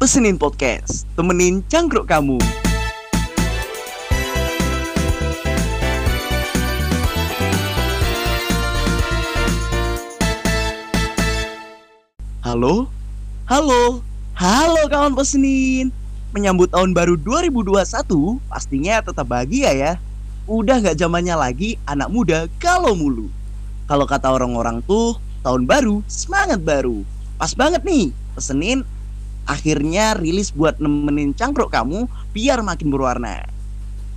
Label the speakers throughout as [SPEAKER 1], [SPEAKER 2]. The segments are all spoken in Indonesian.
[SPEAKER 1] Pesenin Podcast, temenin cangkruk kamu. Halo? Halo? Halo kawan pesenin. Menyambut tahun baru 2021, pastinya tetap bahagia ya. Udah gak zamannya lagi anak muda galau mulu. Kalau kata orang-orang tuh, tahun baru, semangat baru. Pas banget nih, pesenin akhirnya rilis buat nemenin cangkruk kamu biar makin berwarna.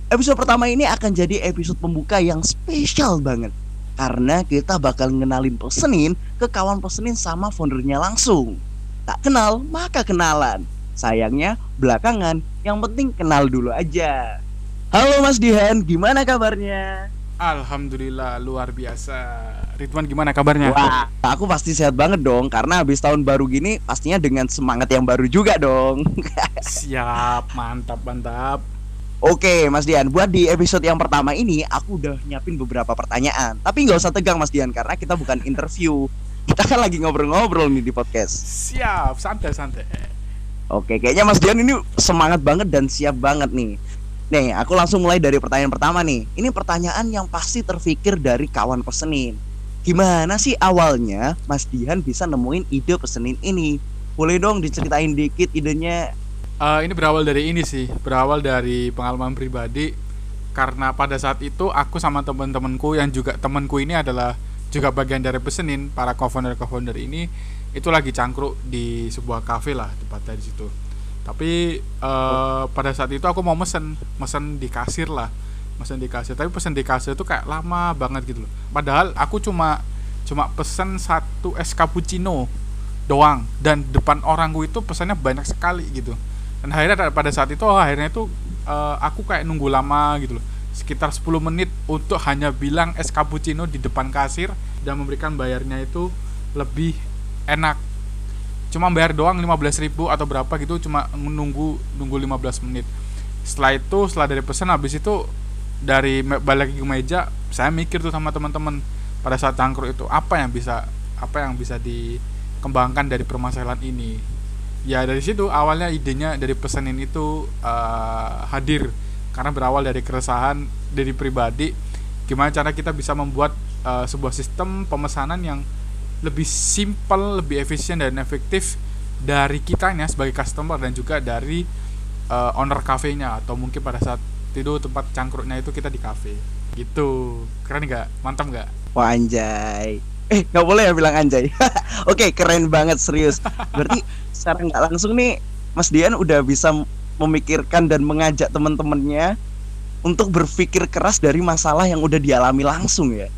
[SPEAKER 1] Episode pertama ini akan jadi episode pembuka yang spesial banget karena kita bakal ngenalin pesenin ke kawan pesenin sama foundernya langsung. Tak kenal, maka kenalan. Sayangnya belakangan, yang penting kenal dulu aja. Halo Mas Dihan, gimana kabarnya?
[SPEAKER 2] Alhamdulillah luar biasa. Ridwan gimana kabarnya?
[SPEAKER 1] Wah, aku pasti sehat banget dong karena habis tahun baru gini pastinya dengan semangat yang baru juga dong.
[SPEAKER 2] Siap, mantap mantap.
[SPEAKER 1] Oke, Mas Dian, buat di episode yang pertama ini aku udah nyiapin beberapa pertanyaan. Tapi nggak usah tegang Mas Dian karena kita bukan interview. Kita kan lagi ngobrol-ngobrol nih di podcast.
[SPEAKER 2] Siap, santai-santai.
[SPEAKER 1] Oke, kayaknya Mas Dian ini semangat banget dan siap banget nih. Nih, aku langsung mulai dari pertanyaan pertama nih. Ini pertanyaan yang pasti terfikir dari kawan pesenin. Gimana sih awalnya Mas Dian bisa nemuin ide pesenin ini? Boleh dong diceritain dikit idenya?
[SPEAKER 2] Uh, ini berawal dari ini sih, berawal dari pengalaman pribadi. Karena pada saat itu aku sama teman-temanku yang juga temanku ini adalah juga bagian dari pesenin para co-founder-co-founder ini itu lagi cangkruk di sebuah kafe lah tepatnya di situ tapi uh, pada saat itu aku mau mesen mesen di kasir lah mesen di kasir. Tapi pesen di kasir itu kayak lama banget gitu loh. Padahal aku cuma cuma pesen satu es cappuccino doang. Dan depan orangku itu pesannya banyak sekali gitu. Dan akhirnya pada saat itu oh, akhirnya itu uh, aku kayak nunggu lama gitu loh. Sekitar 10 menit untuk hanya bilang es cappuccino di depan kasir dan memberikan bayarnya itu lebih enak. Cuma bayar doang 15 ribu atau berapa gitu cuma nunggu nunggu 15 menit. Setelah itu setelah dari pesan habis itu dari balik ke meja saya mikir tuh sama teman-teman pada saat cangkruk itu apa yang bisa apa yang bisa dikembangkan dari permasalahan ini. Ya dari situ awalnya idenya dari pesanin itu uh, hadir. Karena berawal dari keresahan dari pribadi gimana cara kita bisa membuat uh, sebuah sistem pemesanan yang lebih simpel, lebih efisien dan efektif dari kitanya sebagai customer dan juga dari uh, owner kafenya atau mungkin pada saat itu tempat cangkruknya itu kita di cafe gitu. Keren nggak? Mantap nggak?
[SPEAKER 1] Wah anjay. Eh nggak boleh ya bilang anjay. Oke keren banget serius. Berarti secara nggak langsung nih Mas Dian udah bisa memikirkan dan mengajak teman-temannya untuk berpikir keras dari masalah yang udah dialami langsung ya?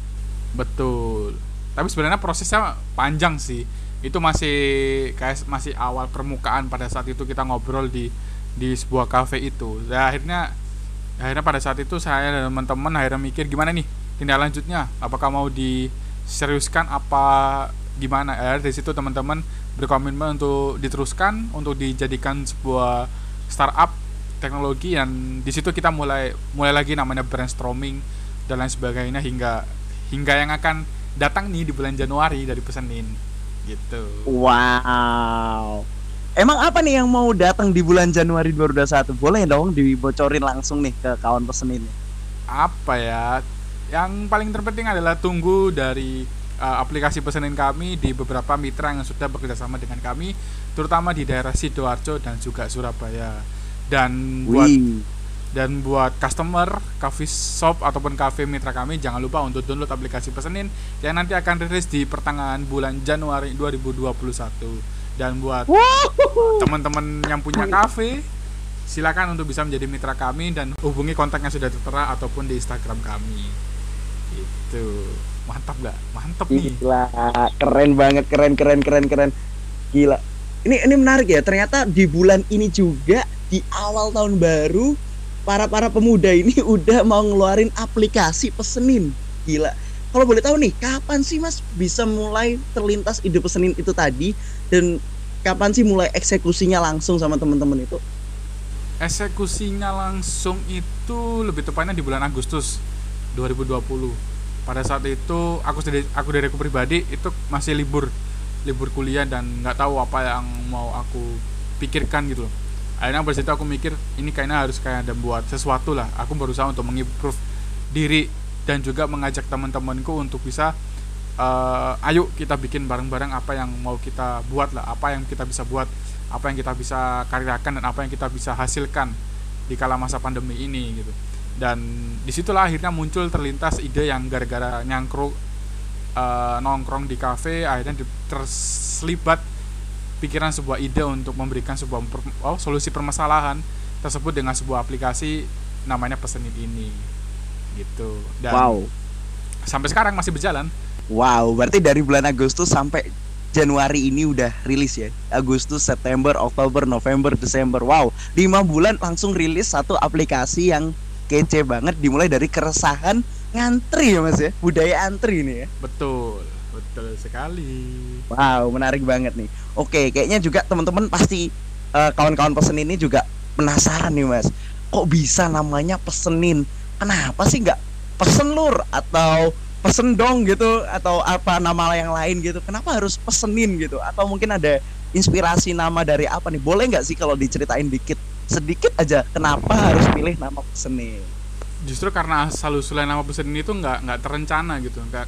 [SPEAKER 2] Betul. Tapi sebenarnya prosesnya panjang sih. Itu masih kayak masih awal permukaan pada saat itu kita ngobrol di di sebuah cafe itu. Ya akhirnya akhirnya pada saat itu saya dan teman-teman akhirnya mikir gimana nih tindak lanjutnya apakah mau diseriuskan apa gimana ya dari situ teman-teman berkomitmen untuk diteruskan untuk dijadikan sebuah startup teknologi yang di situ kita mulai mulai lagi namanya brainstorming dan lain sebagainya hingga hingga yang akan datang nih di bulan Januari dari pesenin gitu.
[SPEAKER 1] Wow. Emang apa nih yang mau datang di bulan Januari 2021? Boleh dong dibocorin langsung nih ke kawan pesenin.
[SPEAKER 2] Apa ya? Yang paling terpenting adalah tunggu dari uh, aplikasi pesenin kami di beberapa mitra yang sudah bekerja sama dengan kami, terutama di daerah Sidoarjo dan juga Surabaya. Dan buat Wih dan buat customer coffee shop ataupun cafe mitra kami jangan lupa untuk download aplikasi pesenin yang nanti akan rilis di pertengahan bulan Januari 2021 dan buat teman-teman yang punya cafe silakan untuk bisa menjadi mitra kami dan hubungi kontak yang sudah tertera ataupun di Instagram kami. Itu mantap gak mantap nih.
[SPEAKER 1] Gila. Keren banget. Keren keren keren keren. Gila. Ini ini menarik ya. Ternyata di bulan ini juga di awal tahun baru para para pemuda ini udah mau ngeluarin aplikasi pesenin. Gila. Kalau boleh tahu nih kapan sih mas bisa mulai terlintas ide pesenin itu tadi? Dan kapan sih mulai eksekusinya langsung sama teman-teman itu?
[SPEAKER 2] Eksekusinya langsung itu lebih tepatnya di bulan Agustus 2020 pada saat itu aku dari aku dari aku pribadi itu masih libur libur kuliah dan nggak tahu apa yang mau aku pikirkan gitu loh. Akhirnya dari situ aku mikir ini kayaknya harus kayak ada buat sesuatu lah. Aku berusaha untuk mengimprove diri dan juga mengajak teman-temanku untuk bisa uh, ayo kita bikin bareng-bareng apa yang mau kita buat lah apa yang kita bisa buat apa yang kita bisa karyakan dan apa yang kita bisa hasilkan di kala masa pandemi ini gitu. Dan di situlah akhirnya muncul terlintas ide yang gara-gara nyangkruk uh, nongkrong di kafe akhirnya terselibat pikiran sebuah ide untuk memberikan sebuah per, oh, solusi permasalahan tersebut dengan sebuah aplikasi namanya pesenin ini gitu.
[SPEAKER 1] Dan wow
[SPEAKER 2] sampai sekarang masih berjalan
[SPEAKER 1] Wow, berarti dari bulan Agustus sampai Januari ini udah rilis ya. Agustus, September, Oktober, November, Desember. Wow, lima bulan langsung rilis satu aplikasi yang kece banget. Dimulai dari keresahan ngantri ya mas ya, budaya antri ini ya.
[SPEAKER 2] Betul, betul sekali.
[SPEAKER 1] Wow, menarik banget nih. Oke, kayaknya juga teman-teman pasti uh, kawan-kawan pesen ini juga penasaran nih mas. Kok bisa namanya pesenin? Kenapa sih nggak pesen lur atau pesen dong gitu atau apa nama yang lain gitu. Kenapa harus pesenin gitu? Atau mungkin ada inspirasi nama dari apa nih? Boleh nggak sih kalau diceritain dikit? Sedikit aja kenapa harus pilih nama pesenin?
[SPEAKER 2] Justru karena asal usulnya nama pesenin itu nggak nggak terencana gitu. Nggak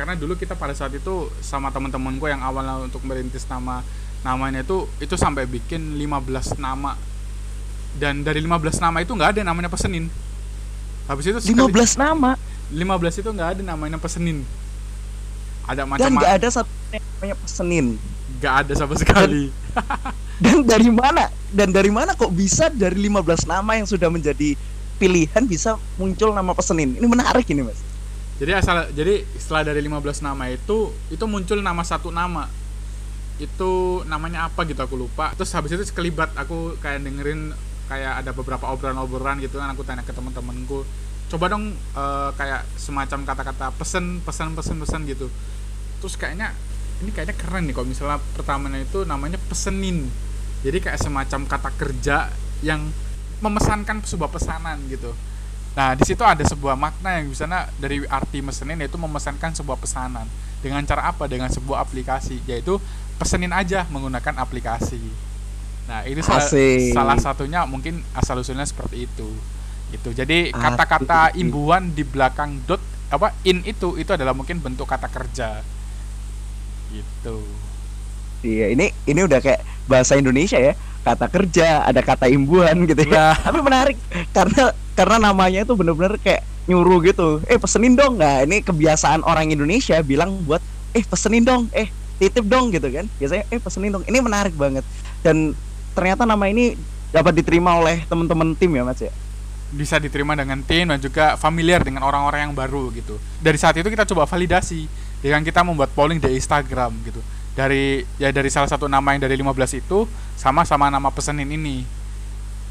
[SPEAKER 2] karena dulu kita pada saat itu sama teman-teman gue yang awalnya untuk merintis nama namanya itu itu sampai bikin 15 nama. Dan dari 15 nama itu nggak ada namanya pesenin
[SPEAKER 1] habis itu sekali, 15 nama.
[SPEAKER 2] 15 itu nggak ada namanya pesenin.
[SPEAKER 1] Ada macam dan nggak ada satu namanya pesenin.
[SPEAKER 2] Nggak ada sama sekali.
[SPEAKER 1] Dan, dan dari mana? Dan dari mana kok bisa dari 15 nama yang sudah menjadi pilihan bisa muncul nama pesenin? Ini menarik ini mas.
[SPEAKER 2] Jadi asal jadi setelah dari 15 nama itu itu muncul nama satu nama. Itu namanya apa gitu aku lupa. Terus habis itu sekelibat aku kayak dengerin kayak ada beberapa obrolan-obrolan gitu kan aku tanya ke teman-temanku coba dong uh, kayak semacam kata-kata pesen pesan pesan pesan gitu. Terus kayaknya ini kayaknya keren nih kalau misalnya pertamanya itu namanya pesenin. Jadi kayak semacam kata kerja yang memesankan sebuah pesanan gitu. Nah di situ ada sebuah makna yang misalnya dari arti mesenin yaitu memesankan sebuah pesanan. Dengan cara apa? Dengan sebuah aplikasi yaitu pesenin aja menggunakan aplikasi nah ini salah, salah satunya mungkin asal usulnya seperti itu. Gitu. Jadi kata-kata imbuhan di belakang dot apa in itu itu adalah mungkin bentuk kata kerja. Gitu.
[SPEAKER 1] Iya ini ini udah kayak bahasa Indonesia ya. Kata kerja ada kata imbuhan gitu ya. Nah. tapi menarik karena karena namanya itu bener-bener kayak nyuruh gitu. Eh pesenin dong. Nggak ini kebiasaan orang Indonesia bilang buat eh pesenin dong. Eh titip dong gitu kan. Biasanya eh pesenin dong. Ini menarik banget. Dan ternyata nama ini dapat diterima oleh teman-teman tim ya mas ya
[SPEAKER 2] bisa diterima dengan tim dan juga familiar dengan orang-orang yang baru gitu. Dari saat itu kita coba validasi dengan kita membuat polling di Instagram gitu. Dari ya dari salah satu nama yang dari 15 itu sama sama nama pesenin ini.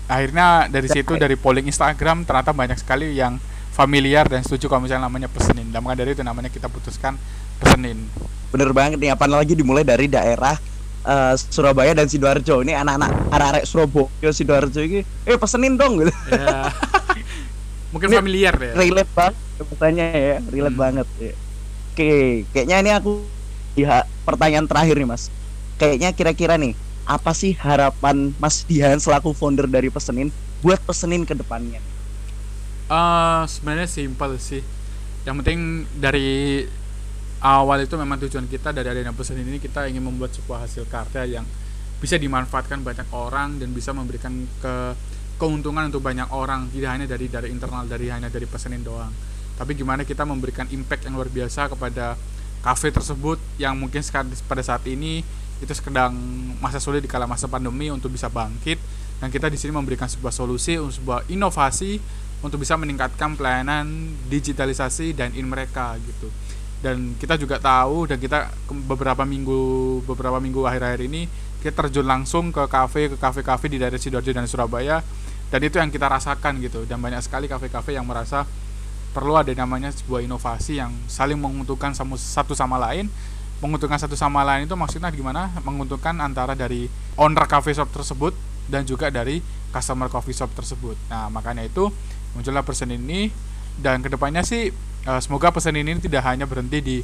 [SPEAKER 2] Akhirnya dari situ dari polling Instagram ternyata banyak sekali yang familiar dan setuju kalau misalnya namanya pesenin. Dan maka dari itu namanya kita putuskan pesenin.
[SPEAKER 1] Bener banget nih apalagi dimulai dari daerah uh, Surabaya dan sidoarjo ini anak-anak arek-arek Surabaya sidoarjo ini eh pesenin dong gitu ya.
[SPEAKER 2] mungkin ini familiar
[SPEAKER 1] ya relate banget pertanyaan ya relate hmm. banget ya. oke kayaknya ini aku ya pertanyaan terakhir nih mas kayaknya kira-kira nih apa sih harapan Mas Dian selaku founder dari Pesenin buat Pesenin ke depannya?
[SPEAKER 2] Uh, sebenarnya simpel sih. Yang penting dari awal itu memang tujuan kita dari adanya pesan ini kita ingin membuat sebuah hasil karya yang bisa dimanfaatkan banyak orang dan bisa memberikan ke keuntungan untuk banyak orang. Tidak hanya dari dari internal dari hanya dari pesenin doang. Tapi gimana kita memberikan impact yang luar biasa kepada kafe tersebut yang mungkin pada saat ini itu sedang masa sulit di kala masa pandemi untuk bisa bangkit. Dan kita di sini memberikan sebuah solusi sebuah inovasi untuk bisa meningkatkan pelayanan digitalisasi dan in mereka gitu dan kita juga tahu dan kita beberapa minggu beberapa minggu akhir-akhir ini kita terjun langsung ke kafe ke kafe-kafe di daerah sidoarjo dan Surabaya. Dan itu yang kita rasakan gitu. Dan banyak sekali kafe-kafe yang merasa perlu ada namanya sebuah inovasi yang saling menguntungkan satu sama lain. Menguntungkan satu sama lain itu maksudnya gimana? Menguntungkan antara dari owner cafe shop tersebut dan juga dari customer coffee shop tersebut. Nah makanya itu muncullah persen ini. Dan ke depannya sih uh, semoga pesan ini tidak hanya berhenti di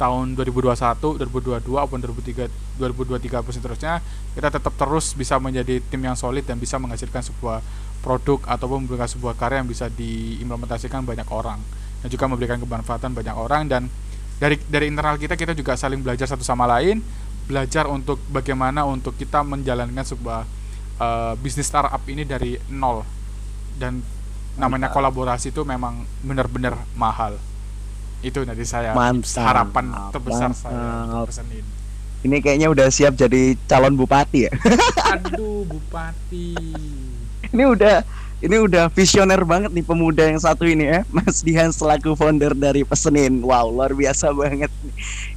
[SPEAKER 2] tahun 2021, 2022 maupun 2023 2023 pun seterusnya kita tetap terus bisa menjadi tim yang solid dan bisa menghasilkan sebuah produk ataupun memberikan sebuah karya yang bisa diimplementasikan banyak orang. Dan juga memberikan kemanfaatan banyak orang. Dan dari dari internal kita kita juga saling belajar satu sama lain. Belajar untuk bagaimana untuk kita menjalankan sebuah uh, bisnis startup ini dari nol. Dan namanya
[SPEAKER 1] Mantap.
[SPEAKER 2] kolaborasi itu memang benar-benar mahal itu dari saya
[SPEAKER 1] Mantap.
[SPEAKER 2] harapan terbesar saya
[SPEAKER 1] Mantap.
[SPEAKER 2] untuk pesenin
[SPEAKER 1] Ini kayaknya udah siap jadi calon bupati ya.
[SPEAKER 2] aduh bupati
[SPEAKER 1] ini udah ini udah visioner banget nih pemuda yang satu ini ya, Mas Dian selaku founder dari Pesenin. Wow, luar biasa banget.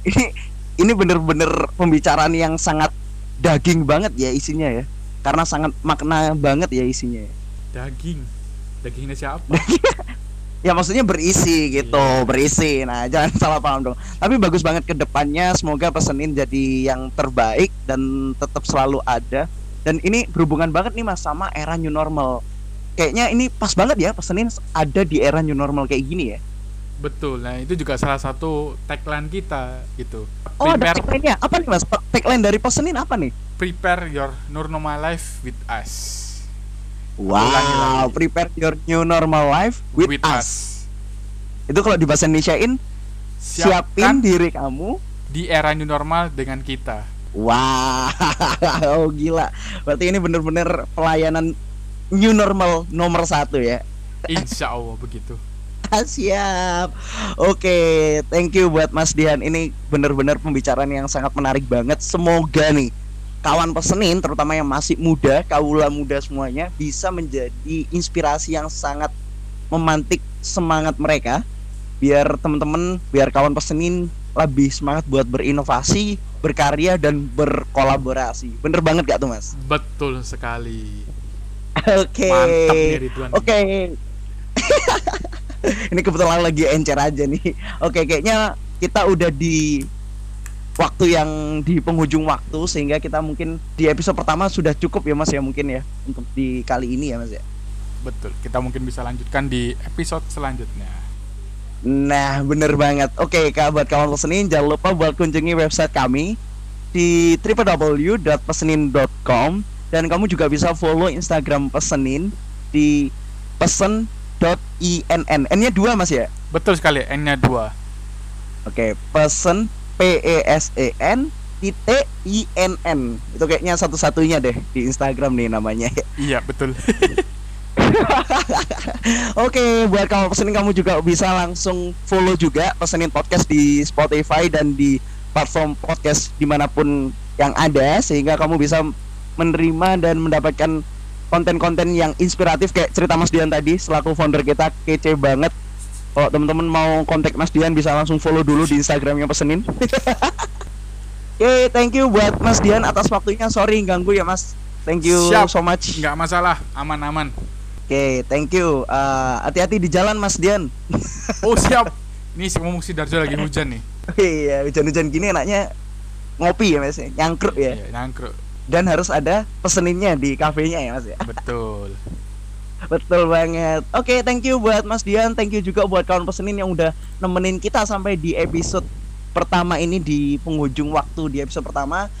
[SPEAKER 1] Ini ini bener-bener pembicaraan yang sangat daging banget ya isinya ya. Karena sangat makna banget ya isinya. ya.
[SPEAKER 2] daging dagingnya siapa
[SPEAKER 1] Ya maksudnya berisi gitu,
[SPEAKER 2] Iya.
[SPEAKER 1] berisi. Nah, jangan salah paham dong. Tapi bagus banget ke depannya, semoga Pesenin jadi yang terbaik dan tetap selalu ada. Dan ini berhubungan banget nih Mas sama era new normal. Kayaknya ini pas banget ya Pesenin ada di era new normal kayak gini ya.
[SPEAKER 2] betul nah itu juga salah satu tagline kita gitu
[SPEAKER 1] Oh, ada tagline-nya. Apa nih Mas? Tagline dari Pesenin apa nih?
[SPEAKER 2] prepare your normal life with us
[SPEAKER 1] Wow,
[SPEAKER 2] lagi.
[SPEAKER 1] prepare your new normal life with, us. Itu kalau di bahasa Indonesiain, siapin
[SPEAKER 2] siapkan
[SPEAKER 1] diri kamu
[SPEAKER 2] di era new normal dengan kita
[SPEAKER 1] Wow, gila. Berarti ini bener-bener pelayanan new normal nomor satu ya.
[SPEAKER 2] insya Allah begitu
[SPEAKER 1] Siap. Oke, thank you buat Mas Dian. Ini bener-bener pembicaraan yang sangat menarik banget. Semoga nih kawan pesenin, terutama yang masih muda, kaula muda semuanya, bisa menjadi inspirasi yang sangat memantik semangat mereka. Biar teman-teman, biar kawan pesenin lebih semangat buat berinovasi, berkarya dan berkolaborasi. Bener banget gak tuh Mas?
[SPEAKER 2] betul sekali
[SPEAKER 1] Oke.
[SPEAKER 2] mantap nih Ridwan
[SPEAKER 1] Oke. Ini kebetulan lagi encer aja nih. Oke, kayaknya kita udah di waktu yang di penghujung waktu sehingga kita mungkin di episode pertama sudah cukup ya Mas ya mungkin ya untuk di kali ini ya Mas ya.
[SPEAKER 2] betul kita mungkin bisa lanjutkan di episode selanjutnya
[SPEAKER 1] Nah, bener banget. Oke, Kak, buat kawan pesenin jangan lupa buat kunjungi website kami di www.pesenin.com dan kamu juga bisa follow Instagram Pesenin di pesen.inn. N-nya dua Mas ya?
[SPEAKER 2] betul sekali n nya dua
[SPEAKER 1] Oke, pesen P E S E N titik I N N. Itu kayaknya satu-satunya deh di Instagram nih namanya.
[SPEAKER 2] iya betul
[SPEAKER 1] Oke, buat kamu pesenin kamu juga bisa langsung follow juga pesenin podcast di Spotify dan di platform podcast di mana pun yang ada sehingga kamu bisa menerima dan mendapatkan konten-konten yang inspiratif kayak cerita Mas Dian tadi selaku founder kita kece banget. Kalau teman-teman mau kontak Mas Dian bisa langsung follow dulu di Instagramnya pesenin. Oke, thank you buat Mas Dian atas waktunya. Sorry ganggu ya Mas. Thank you
[SPEAKER 2] Siap.
[SPEAKER 1] so much.
[SPEAKER 2] nggak masalah aman-aman
[SPEAKER 1] Oke, thank you. Eh, hati-hati di jalan Mas Dian.
[SPEAKER 2] oh siap ini si ngomong si Darjo lagi hujan nih
[SPEAKER 1] Iya, hujan-hujan gini enaknya ngopi ya Mas, ya? nyangkruk ya.
[SPEAKER 2] Iya, nyangkruk
[SPEAKER 1] Dan harus ada peseninnya di kafenya ya Mas ya.
[SPEAKER 2] betul
[SPEAKER 1] Betul banget. Oke, thank you buat Mas Dian, thank you juga buat kawan pesenin yang udah nemenin kita sampai di episode pertama ini di penghujung waktu di episode pertama.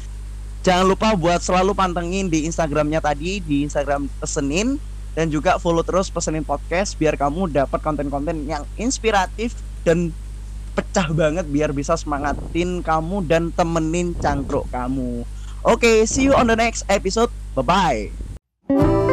[SPEAKER 1] Jangan lupa buat selalu pantengin di Instagramnya tadi di Instagram pesenin dan juga follow terus pesenin podcast biar kamu dapat konten-konten yang inspiratif dan pecah banget biar bisa semangatin kamu dan temenin cangkruk kamu. Oke, see you on the next episode. Bye bye.